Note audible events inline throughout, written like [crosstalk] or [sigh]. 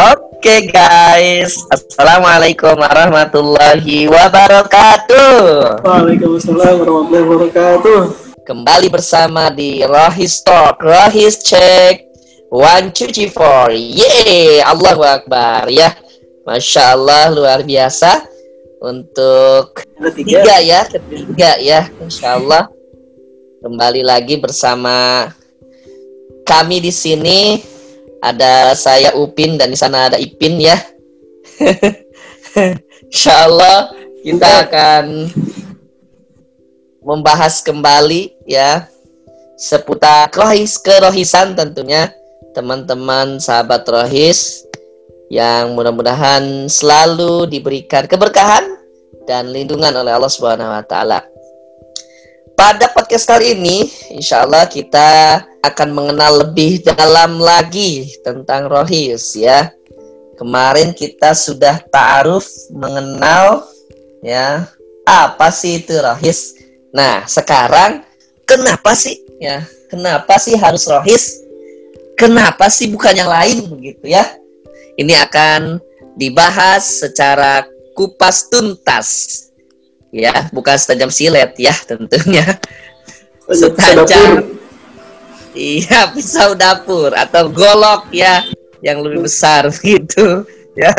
Oke guys, Assalamualaikum warahmatullahi wabarakatuh. Waalaikumsalam warahmatullahi wabarakatuh. Kembali bersama di Rohis Talk, Rohis Check, One Two Three Four. Yeay, Allahu Akbar ya. Masya Allah luar biasa untuk Ketiga. ketiga ya, ketiga ya, Insya Allah kembali lagi bersama kami di sini ada saya Upin dan di sana ada Ipin ya. [laughs] Insya Allah kita akan membahas kembali ya seputar rohis kerohisan tentunya teman-teman sahabat rohis yang mudah-mudahan selalu diberikan keberkahan dan lindungan oleh Allah Subhanahu wa taala. Pada podcast kali ini, insya Allah kita akan mengenal lebih dalam lagi tentang rohis ya. Kemarin kita sudah ta'aruf mengenal ya apa sih itu rohis. Nah sekarang kenapa sih ya? Kenapa sih harus rohis? Kenapa sih bukan yang lain begitu ya? Ini akan dibahas secara kupas tuntas ya bukan setajam silet ya tentunya setajam iya [laughs] pisau dapur atau golok ya yang lebih besar [laughs] gitu ya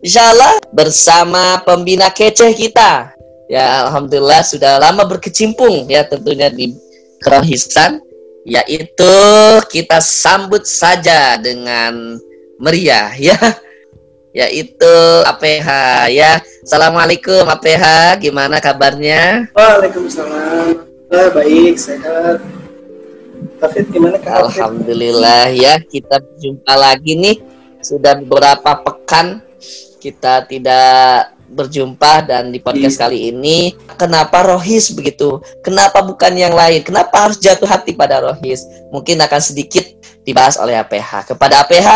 Insya Allah bersama pembina keceh kita ya Alhamdulillah sudah lama berkecimpung ya tentunya di kerohisan yaitu kita sambut saja dengan meriah [laughs] ya yaitu APH ya. Assalamualaikum APH, gimana kabarnya? Waalaikumsalam. Baik, sehat. David gimana? Alhamdulillah ya, kita berjumpa lagi nih. Sudah beberapa pekan kita tidak berjumpa dan di podcast Iya. kali ini kenapa Rohis begitu? Kenapa bukan yang lain? Kenapa harus jatuh hati pada Rohis? Mungkin akan sedikit dibahas oleh APH. Kepada APH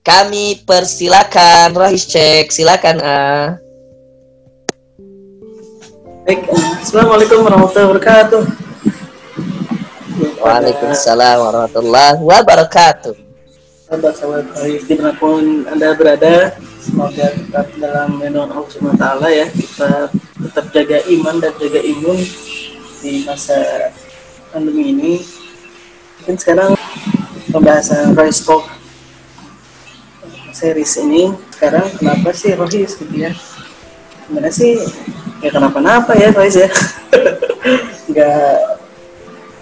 kami persilakan Rohis cek, silakan ah. Baik, ah, Assalamualaikum warahmatullahi wabarakatuh. Waalaikumsalam warahmatullahi wabarakatuh. Sahabat-sahabat baik di mana pun Anda berada, semoga tetap dalam lindungan Allah Subhanahu Ta'ala ya. Kita tetap jaga iman dan jaga imun di masa pandemi ini. Mungkin sekarang pembahasan Royce Talk series ini sekarang kenapa sih Rohis gitu ya sebenarnya sih ya kenapa-napa ya Rohis ya [laughs] nggak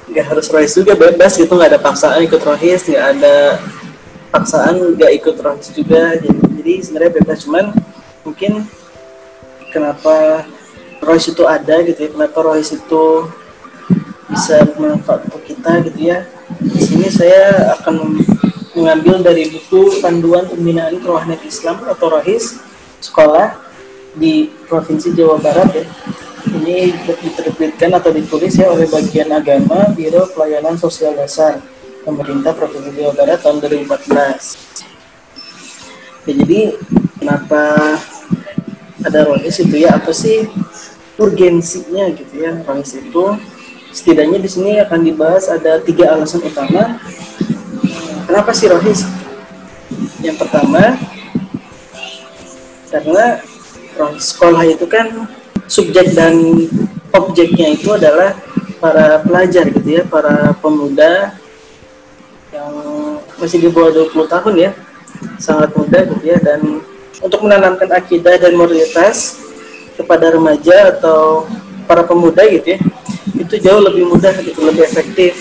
nggak harus Rohis juga bebas gitu nggak ada paksaan ikut Rohis nggak ada paksaan nggak ikut Rohis juga. Jadi, jadi sebenarnya bebas cuman mungkin kenapa Rohis itu ada gitu ya kenapa Rohis itu bisa bermanfaat untuk kita gitu ya. Di sini saya akan mengambil dari buku panduan pembinaan kerohanian Islam atau Rohis sekolah di provinsi Jawa Barat ya ini diterbitkan atau ditulis ya oleh bagian agama Biro Pelayanan Sosial Dasar pemerintah provinsi Jawa Barat tahun 2014 ya, jadi kenapa ada Rohis itu ya? Apa sih urgensinya gitu ya? Rohis itu setidaknya di sini akan dibahas ada tiga alasan utama. Kenapa sih Rohis yang pertama karena sekolah itu kan subjek dan objeknya itu adalah para pelajar gitu ya para pemuda yang masih di bawah 20 tahun ya sangat muda gitu ya dan untuk menanamkan akidah dan moralitas kepada remaja atau para pemuda gitu ya itu jauh lebih mudah gitu lebih efektif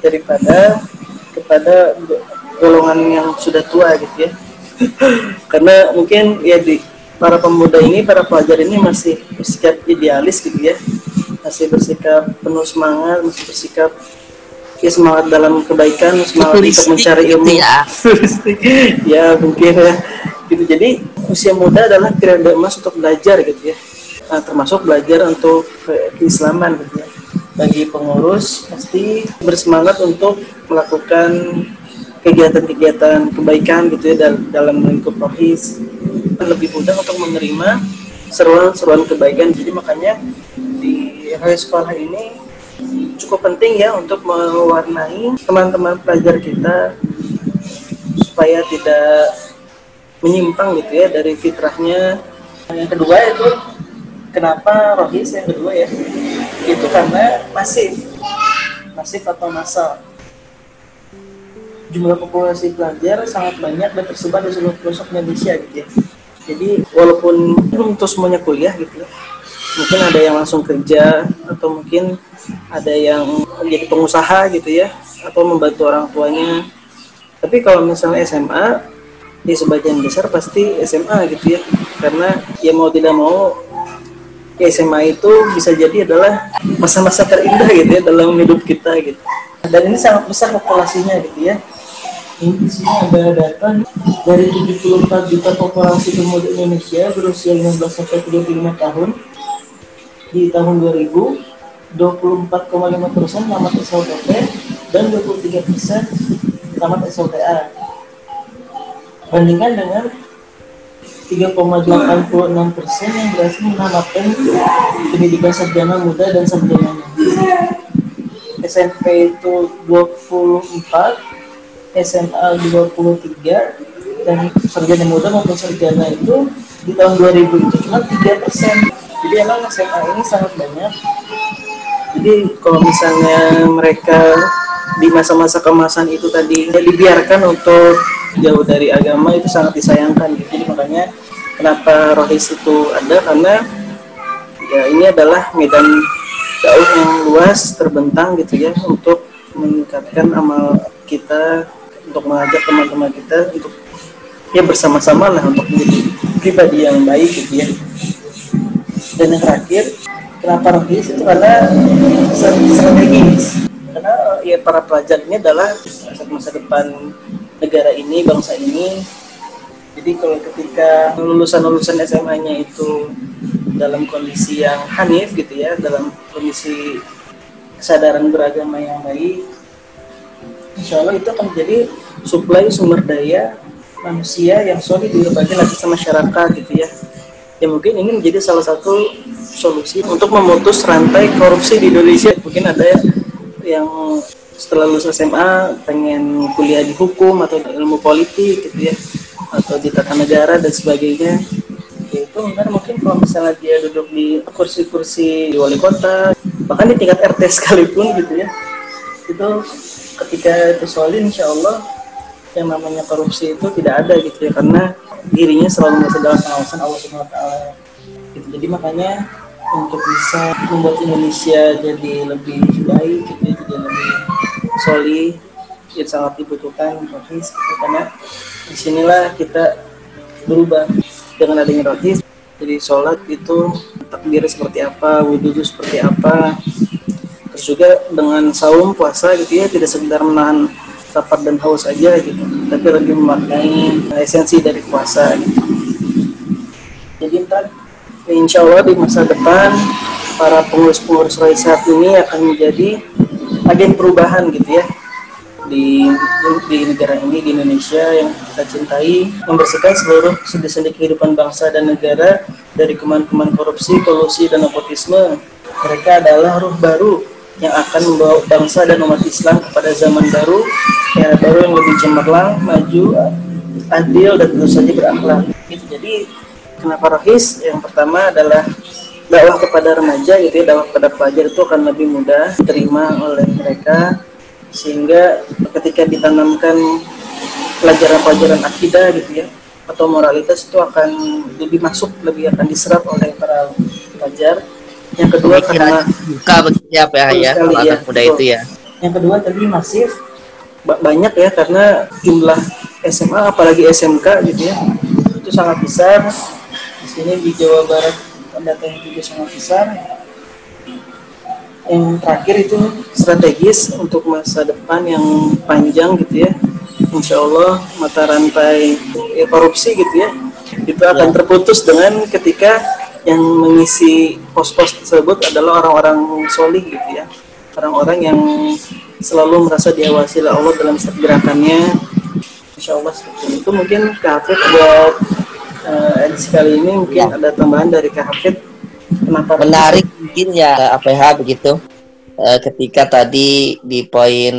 daripada kepada golongan yang sudah tua gitu ya. [laughs] Karena mungkin ya di para pemuda ini para pelajar ini masih bersikap idealis gitu ya. Masih bersikap penuh semangat masih bersikap ya semangat dalam kebaikan semangat untuk mencari gitu ilmu. ya. [laughs] ya mungkin ya. Gitu. Jadi usia muda adalah periode emas untuk belajar gitu ya. Nah, termasuk belajar untuk ke- keislaman gitu ya. Bagi pengurus pasti bersemangat untuk melakukan kegiatan-kegiatan kebaikan gitu ya dal- dalam lingkup rohis lebih mudah untuk menerima seruan-seruan kebaikan. Jadi makanya di hari sekolah ini cukup penting ya untuk mewarnai teman-teman pelajar kita supaya tidak menyimpang gitu ya dari fitrahnya. Yang kedua itu kenapa rohis yang kedua ya? Itu karena masif. Masif atau massal. Jumlah populasi pelajar sangat banyak dan tersebar di seluruh pelosok Indonesia gitu ya jadi walaupun belum terus semuanya kuliah gitu ya mungkin ada yang langsung kerja atau mungkin ada yang menjadi pengusaha gitu ya atau membantu orang tuanya. Tapi kalau misalnya SMA di sebagian besar pasti SMA gitu ya. Karena ya mau tidak mau SMA itu bisa jadi adalah masa-masa terindah gitu ya dalam hidup kita gitu. Dan ini sangat besar populasinya gitu ya ini di sini ada data dari 74 juta populasi pemuda Indonesia berusia 15 sampai 35 tahun di tahun 2000 24,5 persen tamat SLTP dan 23 persen tamat SLTA bandingkan dengan 3,86 persen yang berhasil menamatkan pendidikan sarjana muda dan sarjananya. SMP itu 24, SMA 23, dan sarjana muda maupun sarjana itu di tahun 2000 itu cuma 3 persen. Jadi emang SMA ini sangat banyak. Jadi kalau misalnya mereka di masa-masa kemasan itu tadi dibiarkan untuk jauh dari agama itu sangat disayangkan gitu. Jadi makanya kenapa rohis itu ada karena ya ini adalah medan jauh yang luas terbentang gitu ya untuk meningkatkan amal kita untuk mengajak teman-teman kita untuk ya bersama-sama lah untuk menjadi pribadi yang baik gitu ya. Dan yang terakhir kenapa rohis itu karena strategis karena ya para pelajar ini adalah masa depan negara ini, bangsa ini. Jadi kalau ketika lulusan-lulusan SMA-nya itu dalam kondisi yang hanif gitu ya, dalam kondisi kesadaran beragama yang baik, insya Allah itu akan menjadi suplai sumber daya manusia yang solid di berbagai lapisan masyarakat gitu ya. Ya mungkin ini menjadi salah satu solusi untuk memutus rantai korupsi di Indonesia. Mungkin ada yang setelah lulus SMA pengen kuliah di hukum atau ilmu politik gitu ya atau di tata negara dan sebagainya ya itu mungkin kalau misalnya dia duduk di kursi-kursi di wali kota bahkan di tingkat RT sekalipun gitu ya itu ketika itu soalin insya Allah yang namanya korupsi itu tidak ada gitu ya karena dirinya selalu merasa dalam pengawasan Allah Subhanahu Wa Taala. Gitu. Jadi makanya untuk bisa membuat Indonesia jadi lebih baik gitu ya, jadi lebih soli yang sangat dibutuhkan rohis gitu, karena di sinilah kita berubah dengan adanya rohis. Jadi sholat itu takbir seperti apa wudhu seperti apa terus juga dengan saum puasa gitu ya tidak sekedar menahan lapar dan haus aja gitu tapi lebih memaknai esensi dari puasa gitu. jadi ntar insya Allah di masa depan para pengurus-pengurus rohis ini akan menjadi agen perubahan gitu ya di di negara ini di Indonesia yang kita cintai membersihkan seluruh sendi-sendi kehidupan bangsa dan negara dari keman-keman korupsi, kolusi dan nepotisme. Mereka adalah ruh baru yang akan membawa bangsa dan umat Islam kepada zaman baru, era baru yang lebih cemerlang, maju, adil dan tentu saja berakhlak. Gitu. Jadi kenapa rohis? Yang pertama adalah dakwah kepada remaja gitu ya dakwah kepada pelajar itu akan lebih mudah diterima oleh mereka sehingga ketika ditanamkan pelajaran-pelajaran akidah gitu ya atau moralitas itu akan lebih masuk lebih akan diserap oleh para pelajar yang kedua karena buka begitu ya ya kalau ya, anak muda itu ya. Yang kedua tadi masif banyak ya karena jumlah SMA apalagi SMK gitu ya itu sangat besar. Di sini di Jawa Barat data yang juga sangat besar. Yang terakhir itu strategis untuk masa depan yang panjang gitu ya. Insya Allah mata rantai ya, korupsi gitu ya itu akan ya. terputus dengan ketika yang mengisi pos-pos tersebut adalah orang-orang solih gitu ya. Orang-orang yang selalu merasa diawasi oleh Allah dalam setiap gerakannya. Insya Allah seperti itu. Mungkin Kak buat uh, edisi kali ini mungkin ya. ada tambahan dari Kak Hafid. Kenapa? Menarik mungkin ya APH begitu. Uh, ketika tadi di poin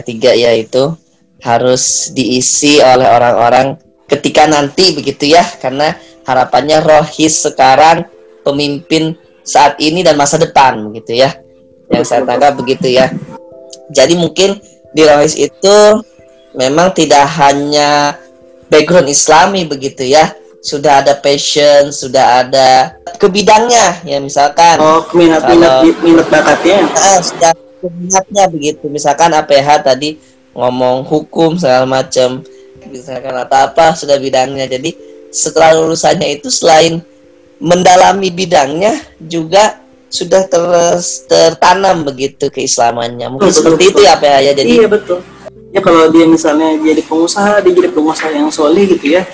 tiga yaitu harus diisi oleh orang-orang ketika nanti begitu ya. Karena harapannya rohis sekarang pemimpin saat ini dan masa depan begitu ya yang saya tangkap begitu ya jadi mungkin di rohis itu memang tidak hanya background islami begitu ya sudah ada passion, sudah ada ke bidangnya ya misalkan. Oh, minat minat minat bakatnya. Ah, sudah minatnya begitu. Misalkan APH tadi ngomong hukum segala macam, misalkan atau apa sudah bidangnya. Jadi setelah lulusannya itu selain mendalami bidangnya juga sudah terus tertanam begitu keislamannya. Mungkin betul, seperti betul. itu ya APH ya. Jadi Iya betul. Ya kalau dia misalnya jadi pengusaha, dia jadi pengusaha yang solih gitu ya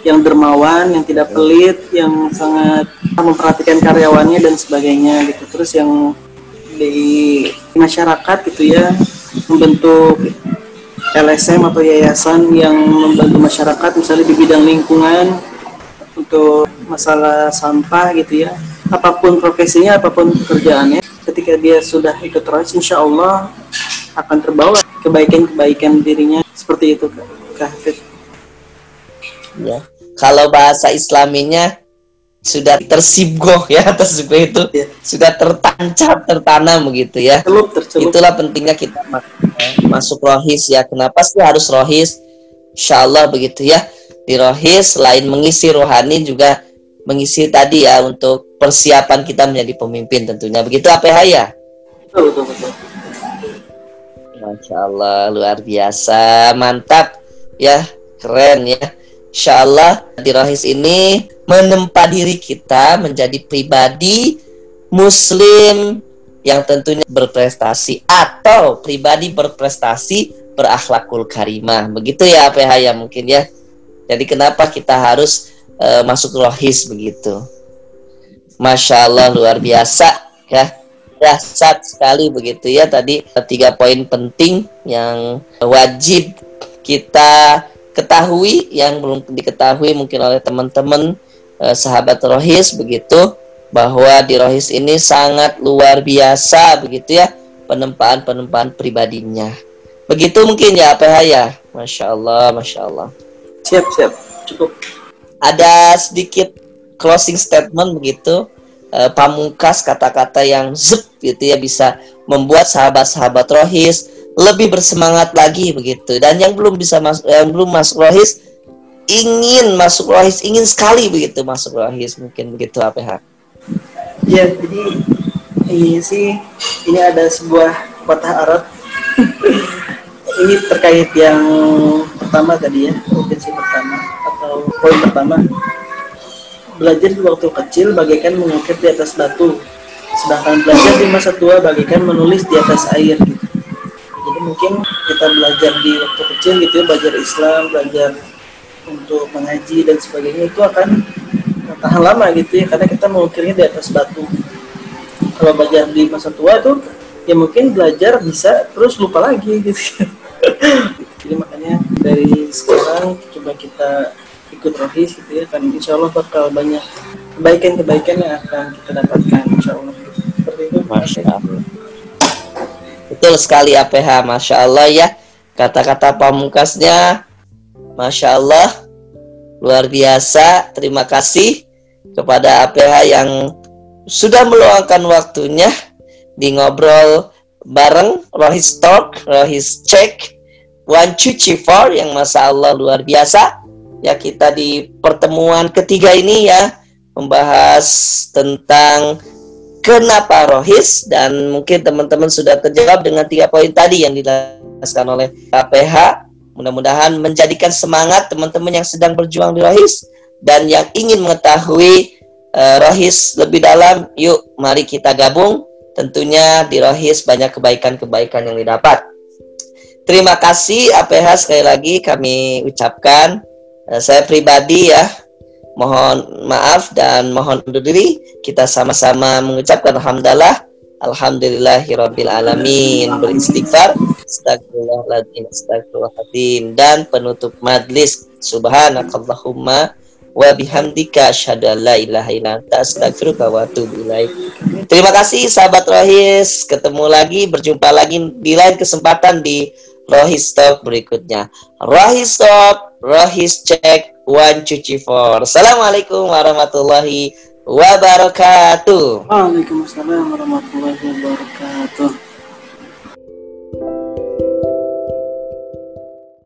yang dermawan, yang tidak pelit, yang sangat memperhatikan karyawannya dan sebagainya gitu. Terus yang di masyarakat gitu ya membentuk LSM atau yayasan yang membantu masyarakat misalnya di bidang lingkungan untuk masalah sampah gitu ya. Apa pun profesinya apa pun pekerjaannya ketika dia sudah ikut terus insya Allah akan terbawa kebaikan-kebaikan dirinya. Seperti itu Kak Fit. Ya. Kalau bahasa islaminya sudah tersibgoh ya tersibgoh itu. Ya. sudah tertancap tertanam begitu ya. Tercelup, tercelup. itulah pentingnya kita masuk rohis ya. Kenapa sih harus rohis? Insya Allah begitu ya. Di rohis selain mengisi rohani juga mengisi tadi ya untuk persiapan kita menjadi pemimpin tentunya. Begitu apa ya betul betul betul. Masya Allah luar biasa. Mantap ya. Keren ya. Insya Allah di Rohis ini menempa diri kita menjadi pribadi Muslim yang tentunya berprestasi atau pribadi berprestasi berakhlakul karimah. Begitu ya PH ya mungkin ya. Jadi kenapa kita harus uh, masuk rohis begitu? Masya Allah luar biasa ya. Dahsyat sekali begitu ya tadi tiga poin penting yang wajib kita ketahui yang belum diketahui mungkin oleh teman-teman eh, sahabat rohis begitu bahwa di rohis ini sangat luar biasa begitu ya penempaan penempaan pribadinya. Begitu mungkin ya PH ya? Masya Allah masya Allah. Siap siap. Cukup. Ada sedikit closing statement begitu eh, pamungkas kata-kata yang zup gitu ya bisa membuat sahabat-sahabat rohis lebih bersemangat lagi begitu. Dan yang belum bisa masuk yang belum masuk rohis ingin masuk rohis ingin sekali begitu masuk rohis mungkin begitu APH ya jadi ini sih ini ada sebuah patah Arab. [laughs] Ini terkait yang pertama tadi ya provinsi pertama atau poin pertama. Belajar di waktu kecil bagaikan mengukir di atas batu. Sedangkan belajar di masa tua bagaikan menulis di atas air gitu. Jadi mungkin kita belajar di waktu kecil gitu ya belajar Islam belajar untuk mengaji dan sebagainya itu akan tahan lama gitu ya karena kita mengukirnya di atas batu. Kalau belajar di masa tua tuh ya mungkin belajar bisa terus lupa lagi gitu. [laughs] Jadi makanya dari sekarang coba kita ikut rohis gitu ya kan insya Allah bakal banyak kebaikan-kebaikan yang akan kita dapatkan insya Allah. Seperti itu. Masya Allah. Betul sekali APH, Masya Allah ya. Kata-kata pamungkasnya, Masya Allah, luar biasa. Terima kasih kepada APH yang sudah meluangkan waktunya di ngobrol bareng Rohis Talk, Rohis Check, One Cuci For yang Masya Allah luar biasa. Ya kita di pertemuan ketiga ini ya membahas tentang kenapa rohis dan mungkin teman-teman sudah terjawab dengan tiga poin tadi yang dijelaskan oleh KPH mudah-mudahan menjadikan semangat teman-teman yang sedang berjuang di rohis dan yang ingin mengetahui uh, rohis lebih dalam yuk mari kita gabung. Tentunya di rohis banyak kebaikan-kebaikan yang didapat. Terima kasih APH sekali lagi kami ucapkan. Uh, saya pribadi ya mohon maaf dan mohon undur diri. Kita sama-sama mengucapkan alhamdulillah alhamdulillahirabbil alamin beristighfar astagfirullahaladzim astagfirullahaladzim dan penutup majlis subhanakallahumma wa bihamdika asyhadu la ilaha illa. Terima kasih sahabat Rohis, ketemu lagi berjumpa lagi di lain kesempatan di Rohis Talk berikutnya. Rohis Talk, Rohis Check, One Cuci Four. Assalamualaikum warahmatullahi wabarakatuh. Waalaikumsalam warahmatullahi wabarakatuh.